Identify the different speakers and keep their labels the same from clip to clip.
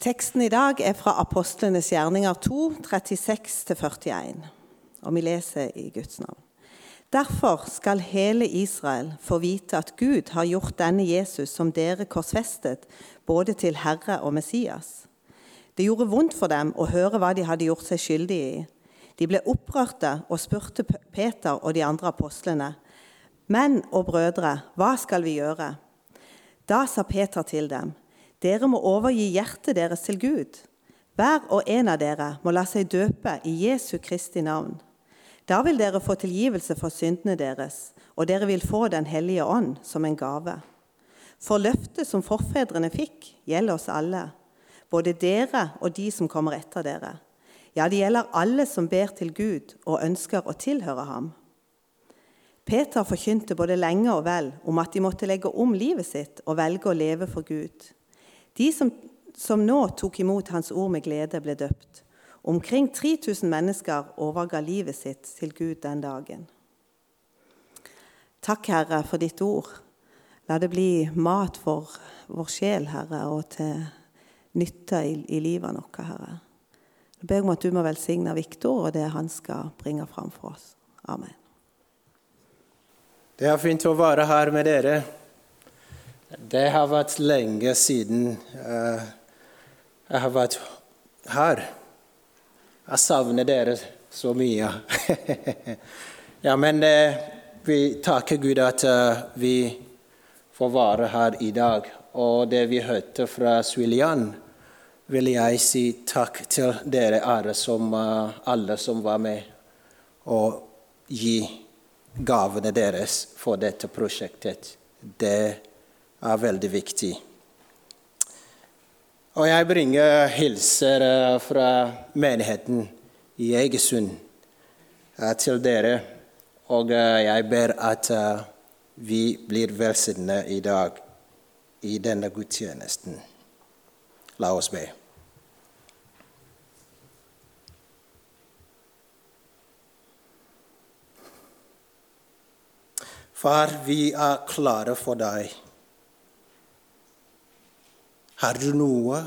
Speaker 1: Teksten i dag er fra Apostlenes gjerninger 2, 36-41, og vi leser i Guds navn. Derfor skal hele Israel få vite at Gud har gjort denne Jesus som dere korsfestet, både til Herre og Messias. Det gjorde vondt for dem å høre hva de hadde gjort seg skyldige i. De ble opprørte og spurte Peter og de andre apostlene. Menn og brødre, hva skal vi gjøre? Da sa Peter til dem, dere må overgi hjertet deres til Gud. Hver og en av dere må la seg døpe i Jesu Kristi navn. Da vil dere få tilgivelse for syndene deres, og dere vil få Den hellige ånd som en gave. For løftet som forfedrene fikk, gjelder oss alle, både dere og de som kommer etter dere. Ja, det gjelder alle som ber til Gud og ønsker å tilhøre ham. Peter forkynte både lenge og vel om at de måtte legge om livet sitt og velge å leve for Gud. De som, som nå tok imot hans ord med glede, ble døpt. Omkring 3000 mennesker overga livet sitt til Gud den dagen. Takk, Herre, for ditt ord. La det bli mat for vår sjel, Herre, og til nytte i, i livet vårt, Herre. Jeg ber om at du må velsigne Viktor og det han skal bringe fram for oss. Amen.
Speaker 2: Det er fint å være her med dere. Det har vært lenge siden uh, jeg har vært her. Jeg savner dere så mye. ja, men uh, vi takker Gud at uh, vi får være her i dag. Og det vi hørte fra Swilian, vil jeg si takk til dere alle som, alle som var med, og gi gavene deres for dette prosjektet. Det er veldig viktig. Og jeg bringer hilser eh, fra menigheten i Egersund eh, til dere. Og eh, jeg ber at vi blir velsignet i dag i denne gudstjenesten. La oss be. Far, vi er klare for deg. Har du noe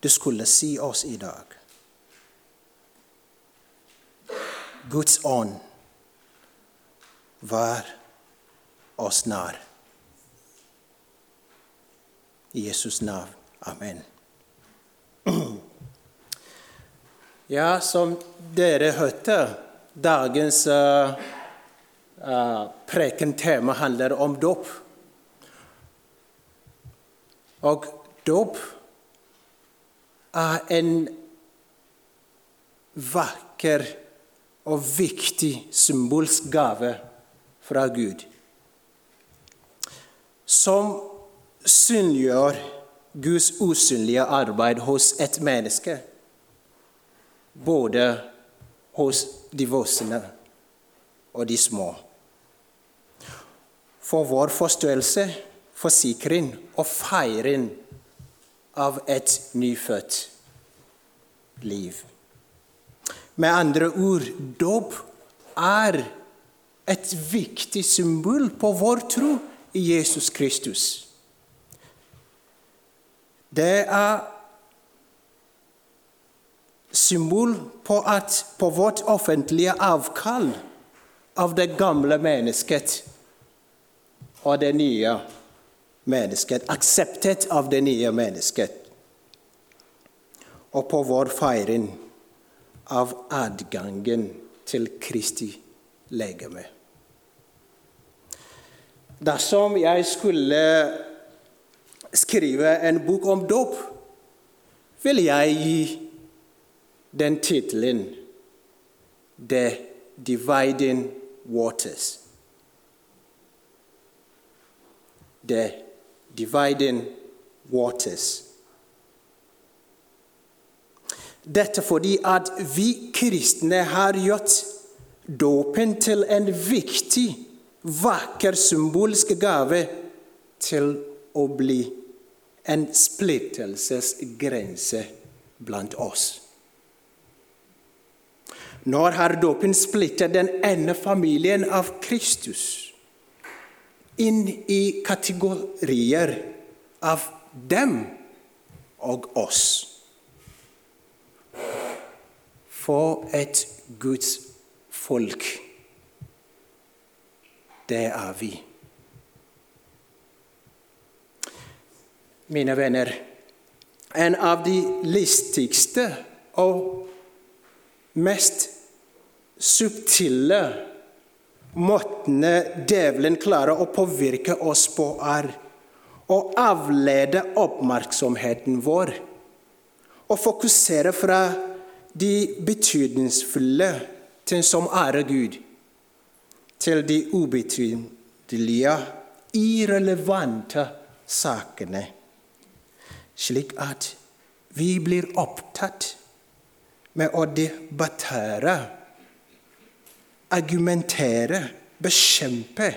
Speaker 2: du skulle si oss i dag? Guds ånd, vær oss nær. I Jesus navn. Amen. Ja, som dere hørte, dagens uh, uh, prekentema handler om dåp. Og dåp er en vakker og viktig symbolsk gave fra Gud, som synliggjør Guds usynlige arbeid hos et menneske, både hos de voksne og de små. For vår forståelse forsikring og feiring av et nyfødt liv. Med andre ord dåp er et viktig symbol på vår tro i Jesus Kristus. Det er symbol på, at, på vårt offentlige avkall av det gamle mennesket og det nye mennesket, akseptet av det nye mennesket. Og på vår feiring av adgangen til Kristi legeme. Dersom jeg skulle skrive en bok om dåp, vil jeg gi den tittelen The Dividing Waters. The dividing waters. Dette fordi at vi kristne har gjort dåpen til en viktig, vakker symbolsk gave til å bli en splittelsesgrense blant oss. Når har dåpen splittet den ene familien av Kristus? Inn i kategorier av dem og oss. For et Guds folk det er vi. Mine venner, en av de listigste og mest subtile måtene djevelen klarer å påvirke oss på, er å avlede oppmerksomheten vår og fokusere fra de betydningsfulle ting som ærer Gud, til de ubetydelige, irrelevante sakene, slik at vi blir opptatt med å debattere, argumentere, bekjempe,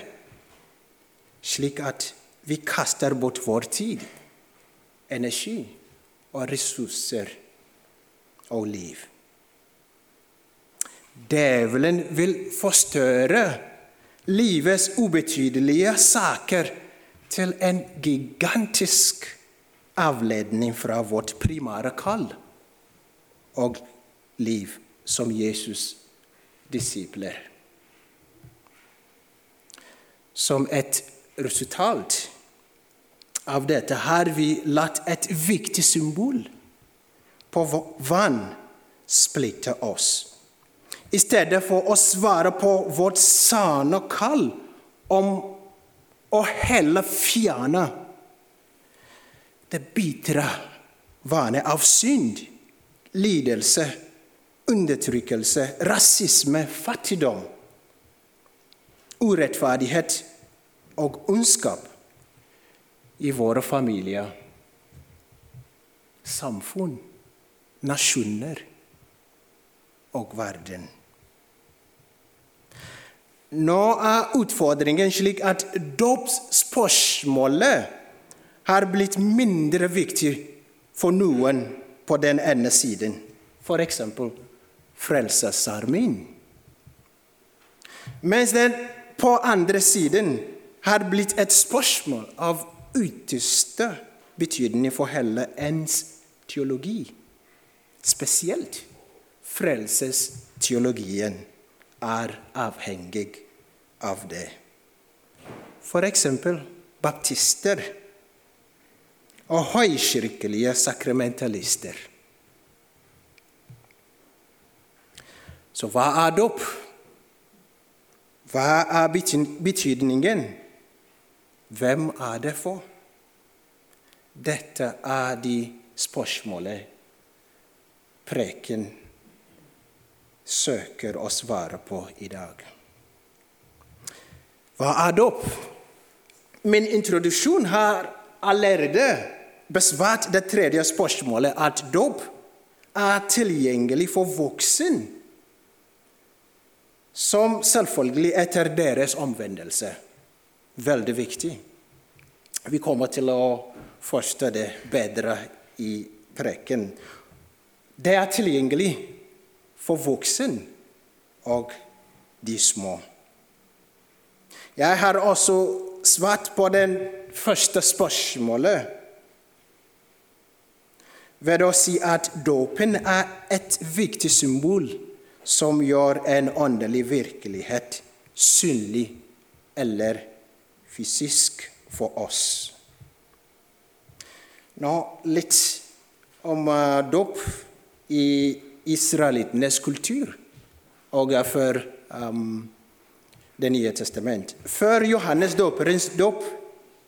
Speaker 2: slik at vi kaster bort vår tid, energi og ressurser og liv. Djevelen vil forstørre livets ubetydelige saker til en gigantisk avledning fra vårt primære kall og liv som Jesus' disipler. Som et resultat av dette har vi latt et viktig symbol på vann splitte oss. I stedet for å svare på vårt sanne kall om å heller fjerne det bitre vannet av synd, lidelse, undertrykkelse, rasisme, fattigdom, urettferdighet og ondskap i våre familier, samfunn, nasjoner og verden. Nå er utfordringen slik at dåpsspørsmålet har blitt mindre viktig for noen på den ene siden, f.eks. Frelsesarmeen. Mens den på andre siden har blitt et spørsmål av ytterste betydning for hele ens teologi. Spesielt frelsesteologien er avhengig av det. Eksempel baptister og høykirkelige sakramentalister. Så hva er dåp? Hva er betydningen? Hvem er det for? Dette er de spørsmålene preken søker å svare på i dag. Hva er dåp? Min introduksjon har allerede besvart det tredje spørsmålet, at dåp er tilgjengelig for voksen, som selvfølgelig etter deres omvendelse. Veldig viktig. Vi kommer til å forstå det bedre i preken. Det er tilgjengelig for voksen og de små. Jeg har også svart på den første spørsmålet ved å si at dåpen er et viktig symbol som gjør en åndelig virkelighet synlig eller fysisk for oss. Nå litt om uh, dåp i israelittenes kultur og for um, Det nye testament. Før Johannes dåperens dåp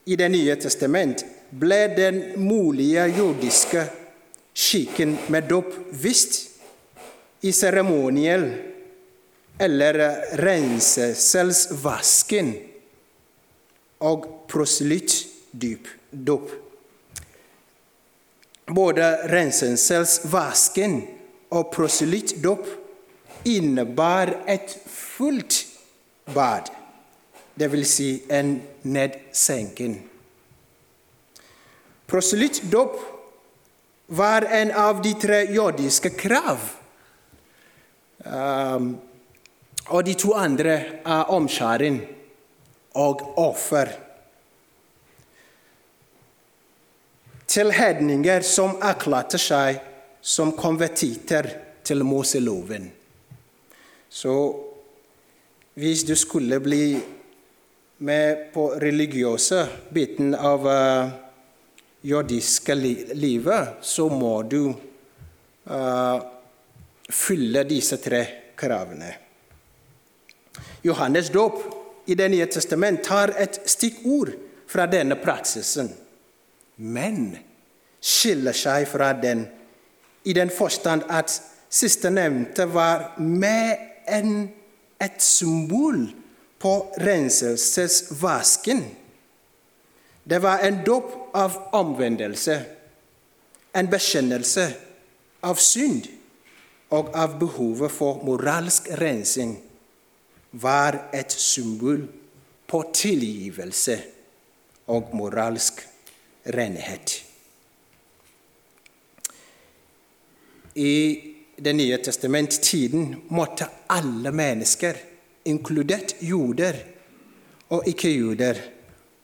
Speaker 2: i Det nye testament ble den mulige jordiske skikken med dåp vist i seremoniell eller renselsesvasken og proselyttdåp. Både renselsesvasken og proselyttdåp innebar et fullt bad, dvs. Si en nedsenking. Proselyttdåp var en av de tre jordiske krav. Um, og de to andre er omskjæring og offer. til hedninger som erklærte seg som konvertitter til Moseloven. Så hvis du skulle bli med på religiøse biten av uh, jordiske livet, så må du uh, fylle disse tre kravene. Johannes dåp i Det nye testament tar et stikkord fra denne praksisen, men skiller seg fra den i den forstand at sistnevnte var med enn et symbol på renselsesvasken. Det var en dåp av omvendelse, en bekjennelse av synd og av behovet for moralsk rensing var et symbol på tilgivelse og moralsk renhet. I Det nye testamenttiden måtte alle mennesker, inkludert juder og ikke-juder,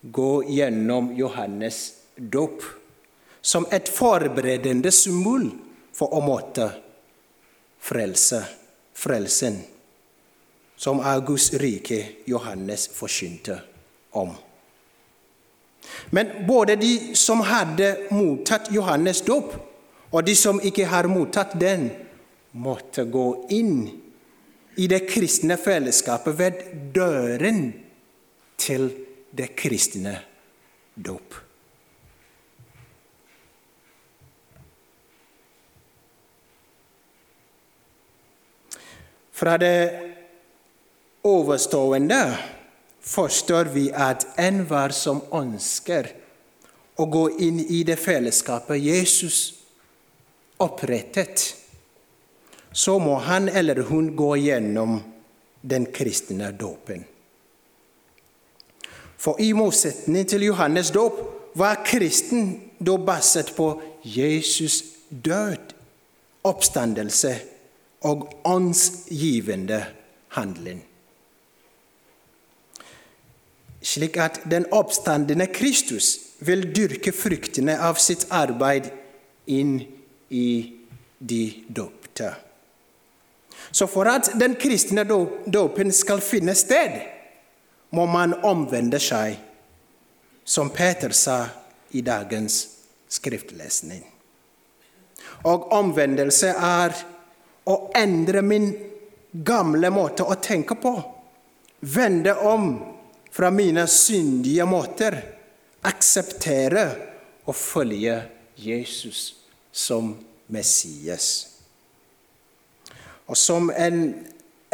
Speaker 2: gå gjennom Johannes' dåp som et forberedende symbol for å måtte frelse frelsen, som Augusts rike Johannes forkynte om. Men både de som hadde mottatt Johannes' dåp, og de som ikke har mottatt den, måtte gå inn i det kristne fellesskapet ved døren til det kristne dåp. Fra det overstående forstår vi at enhver som ønsker å gå inn i det fellesskapet Jesus opprettet, så må han eller hun gå gjennom den kristne dåpen. For i motsetning til Johannes' dåp var kristen da basert på Jesus' død, oppstandelse og åndsgivende handling. Slik at den oppstandende Kristus vil dyrke fruktene av sitt arbeid inn i de dopte. Så for at den kristne dåpen skal finne sted, må man omvende seg, som Peter sa i dagens skriftlesning. Og omvendelse er å endre min gamle måte å tenke på. Vende om fra mine syndige måter. Akseptere og følge Jesus som Messias. Og som en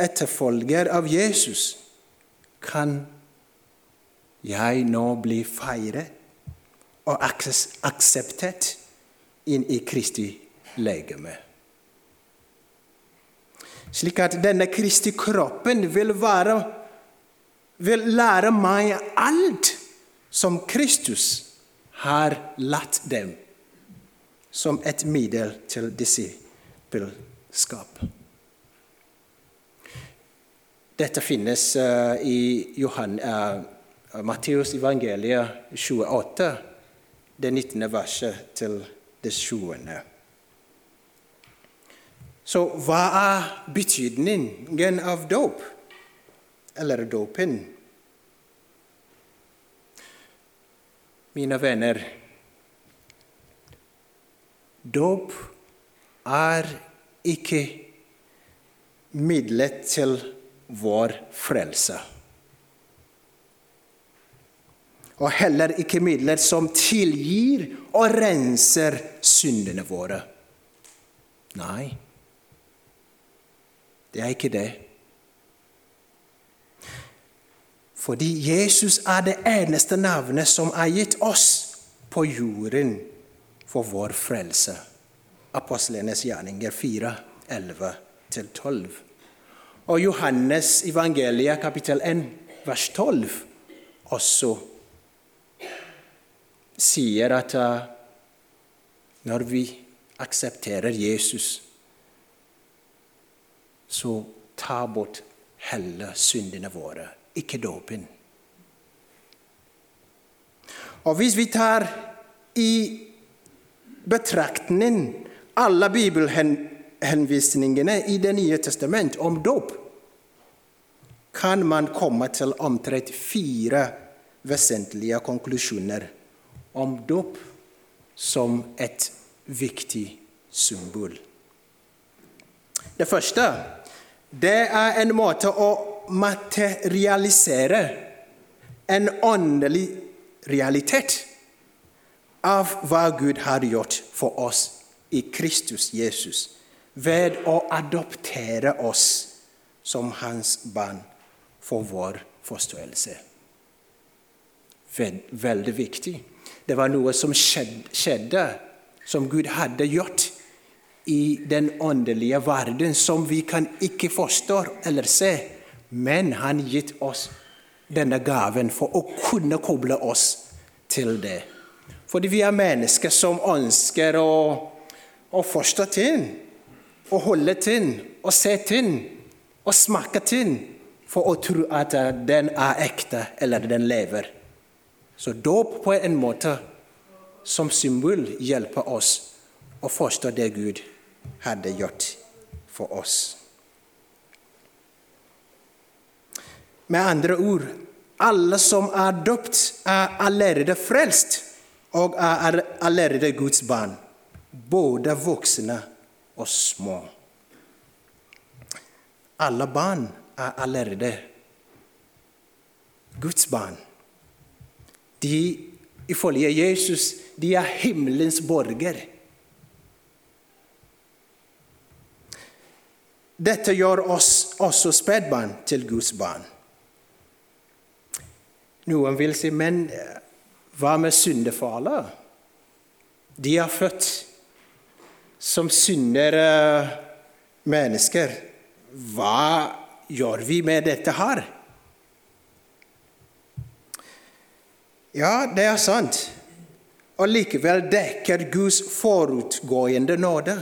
Speaker 2: etterfølger av Jesus kan jeg nå bli feiret og akseptert inn i Kristi legeme slik at denne Kristi kroppen vil, være, vil lære meg alt som Kristus har latt dem, som et middel til disippelskap. Dette finnes uh, i Johan, uh, Matteus evangeliet 28, det 19. verset til det 20. Så hva er betydningen av dåp, eller dåpen? Mine venner, dåp er ikke midlet til vår frelse. Og heller ikke midler som tilgir og renser syndene våre. Nei. Det er ikke det. Fordi Jesus er det eneste navnet som er gitt oss på jorden for vår frelse. Apostlenes gjerninger 4, 11-12. Og Johannes evangeliet kapittel 1, vers 12 også sier at uh, når vi aksepterer Jesus så ta bort hele syndene våre, ikke dåpen. Og hvis vi tar i betraktning alle bibelhenvisningene i Det nye testament om dåp, kan man komme til omtrent fire vesentlige konklusjoner om dåp som et viktig symbol. Det første det er en måte å materialisere en åndelig realitet av hva Gud har gjort for oss i Kristus Jesus, ved å adoptere oss som hans barn for vår forståelse. Veldig viktig. Det var noe som skjedde, som Gud hadde gjort i den åndelige verden, som vi kan ikke forstå eller se. Men han gitt oss denne gaven for å kunne koble oss til det. Fordi vi er mennesker som ønsker å, å forstå ting, å holde ting, å se ting, å smake ting, for å tro at den er ekte, eller den lever. Så dåp på en måte som symbol hjelper oss å forstå det Gud hadde gjort for oss. Med andre ord alle som er døpt, er allerede frelst og er allerede Guds barn, både voksne og små. Alle barn er allerede Guds barn. De, ifølge Jesus, de er himmelens borger. Dette gjør oss også spedbarn til Guds barn. Noen vil si, men eh, hva med syndefaller? De er født som syndere mennesker. Hva gjør vi med dette her? Ja, det er sant. Og likevel dekker Guds forutgående nåde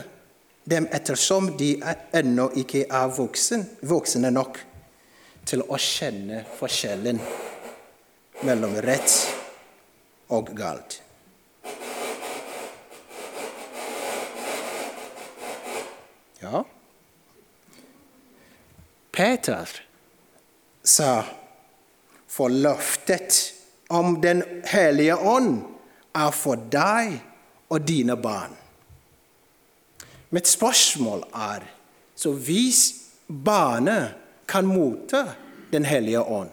Speaker 2: dem ettersom de ennå ikke er voksen, voksne nok til å kjenne forskjellen mellom rett og galt. Ja Peter sa for løftet om Den hellige ånd er for deg og dine barn. Mitt spørsmål er så hvis barnet kan motta Den hellige ånd,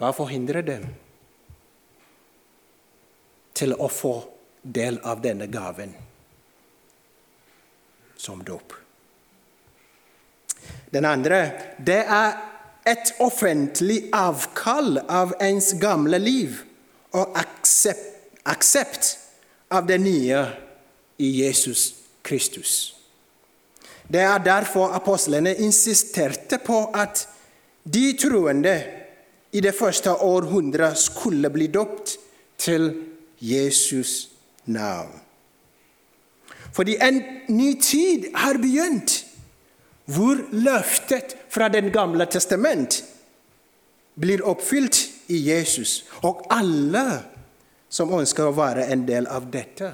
Speaker 2: hva forhindrer dem til å få del av denne gaven som dåp? Den andre det er et offentlig avkall av ens gamle liv og aksept, aksept av det nye i Jesus Kristus. Det er derfor apostlene insisterte på at de troende i det første århundret skulle bli døpt til Jesus' navn. Fordi en ny tid har begynt, hvor løftet fra Den gamle testament blir oppfylt i Jesus. Og alle som ønsker å være en del av dette,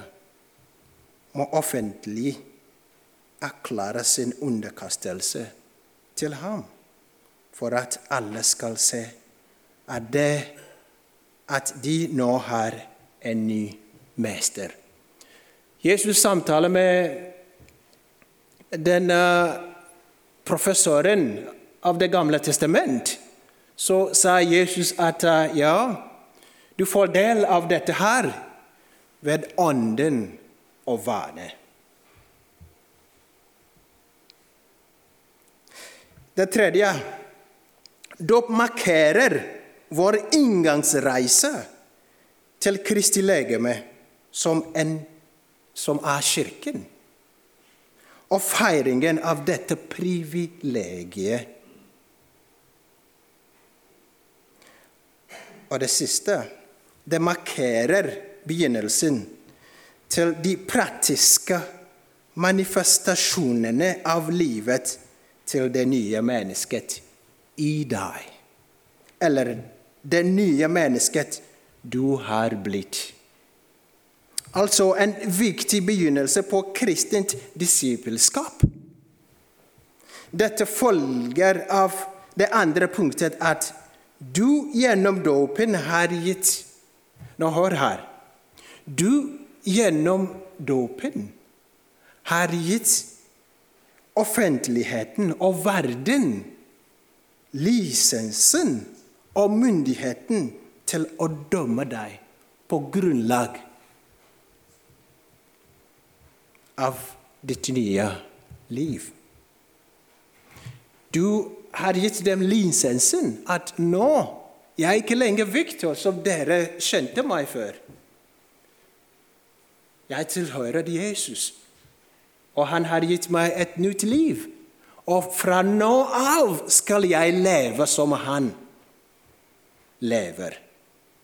Speaker 2: må offentlig erklære sin underkastelse til ham, for at alle skal se at, det, at de nå har en ny mester. Jesus samtaler med denne professoren av Det gamle testament. Så sa Jesus at ja, du får del av dette her ved Ånden og vane. Det tredje dåp markerer vår inngangsreise til Kristi legeme som, en, som er Kirken. Og feiringen av dette privilegiet. Og det siste det markerer begynnelsen til de praktiske manifestasjonene av livet til det nye mennesket i deg. Eller det nye mennesket du har blitt. altså en viktig begynnelse på kristent disippelskap. Dette følger av det andre punktet at du gjennom dåpen har gitt Nå hør her. Du gjennom dåpen har gitt offentligheten og verden lisensen og myndigheten til å dømme deg på grunnlag av ditt nye liv. Du har gitt dem lisensen at nå jeg er ikke lenger Victor, som dere kjente meg før. Jeg tilhører Jesus, og han har gitt meg et nytt liv. Og fra nå av skal jeg leve som han lever.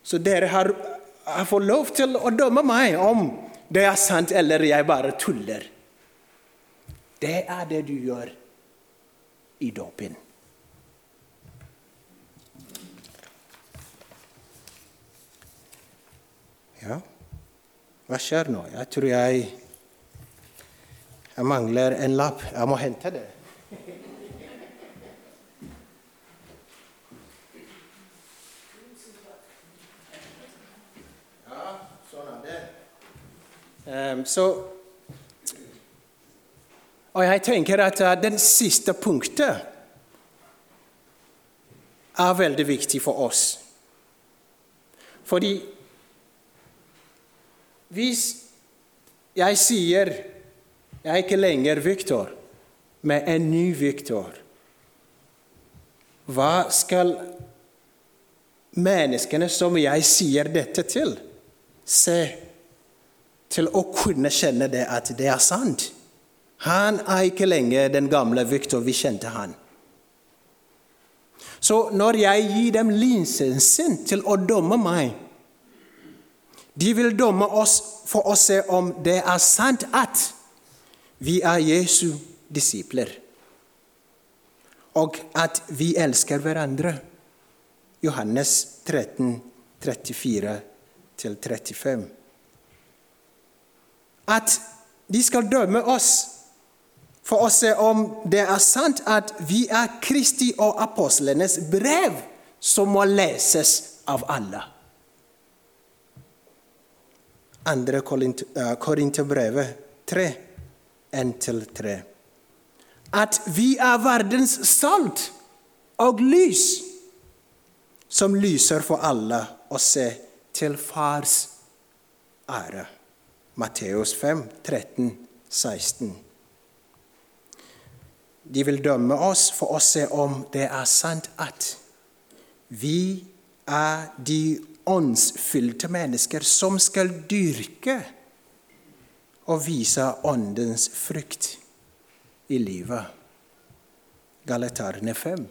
Speaker 2: Så dere har, har fått lov til å dømme meg om det er sant eller jeg bare tuller. Det er det du gjør i dåpen. Ja, hva skjer nå? Jeg tror jeg Jeg mangler en lapp. Jeg må hente det. Ja, sånn er det. Um, så og jeg tenker at uh, den siste punktet er veldig viktig for oss. Fordi hvis jeg sier jeg er ikke lenger Viktor, men en ny Viktor, hva skal menneskene som jeg sier dette til, se til å kunne kjenne det at det er sant? Han er ikke lenger den gamle Viktor vi kjente han. Så når jeg gir dem lisensen til å dømme meg De vil dømme oss for å se om det er sant at vi er Jesu disipler, og at vi elsker hverandre. Johannes 13, 34-35. At de skal dømme oss for å se om det er sant at vi er Kristi og apostlenes brev som må leses av alle. Andre eh, Korinterbrevet 3, 1-3. At vi er verdens salt og lys, som lyser for alle og se til Fars ære. Matteus 5, 13, 16. De vil dømme oss for å se om det er sant at vi er de åndsfylte mennesker som skal dyrke og vise åndens frukt i livet. Galatarene 5,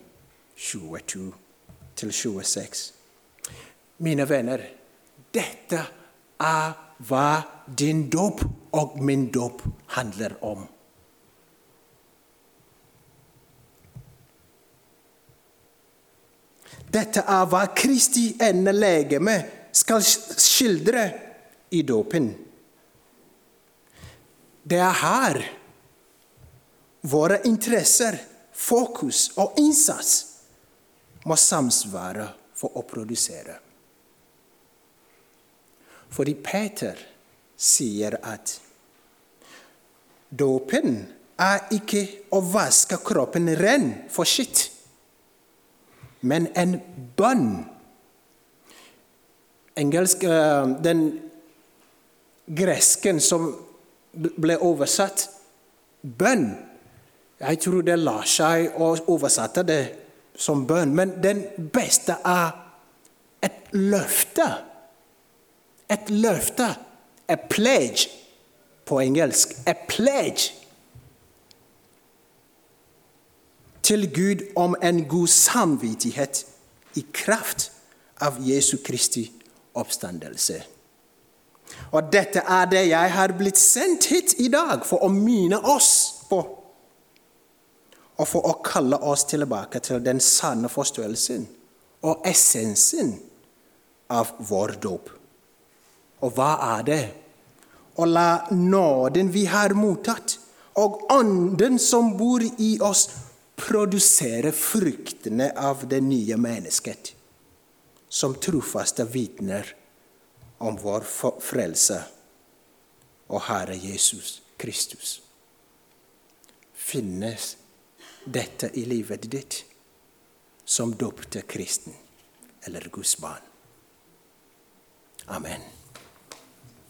Speaker 2: 22-26. Mine venner, dette er hva din dåp og min dåp handler om. Dette er hva Kristi endelegeme skal skildre i dåpen. Det er her våre interesser, fokus og innsats må samsvare for å produsere. Fordi Peter sier at dåpen er ikke å vaske kroppen ren for skitt men en bønn. Engelsk, eh, den gresken som ble oversatt bønn Jeg tror det lar seg å oversette det som bønn, men den beste er et løfte. Et løfte. A pledge på engelsk. A pledge. Til Gud om en god samvittighet i kraft av Jesu Kristi oppstandelse. Og dette er det jeg har blitt sendt hit i dag for å minne oss på. Og for å kalle oss tilbake til den sanne forståelsen og essensen av vår dåp. Og hva er det? Å la nåden vi har mottatt, og ånden som bor i oss, produsere fruktene av det nye mennesket, som trofaste vitner om vår frelse og Herre Jesus Kristus. Finnes dette i livet ditt som døpte kristen eller Guds barn? Amen.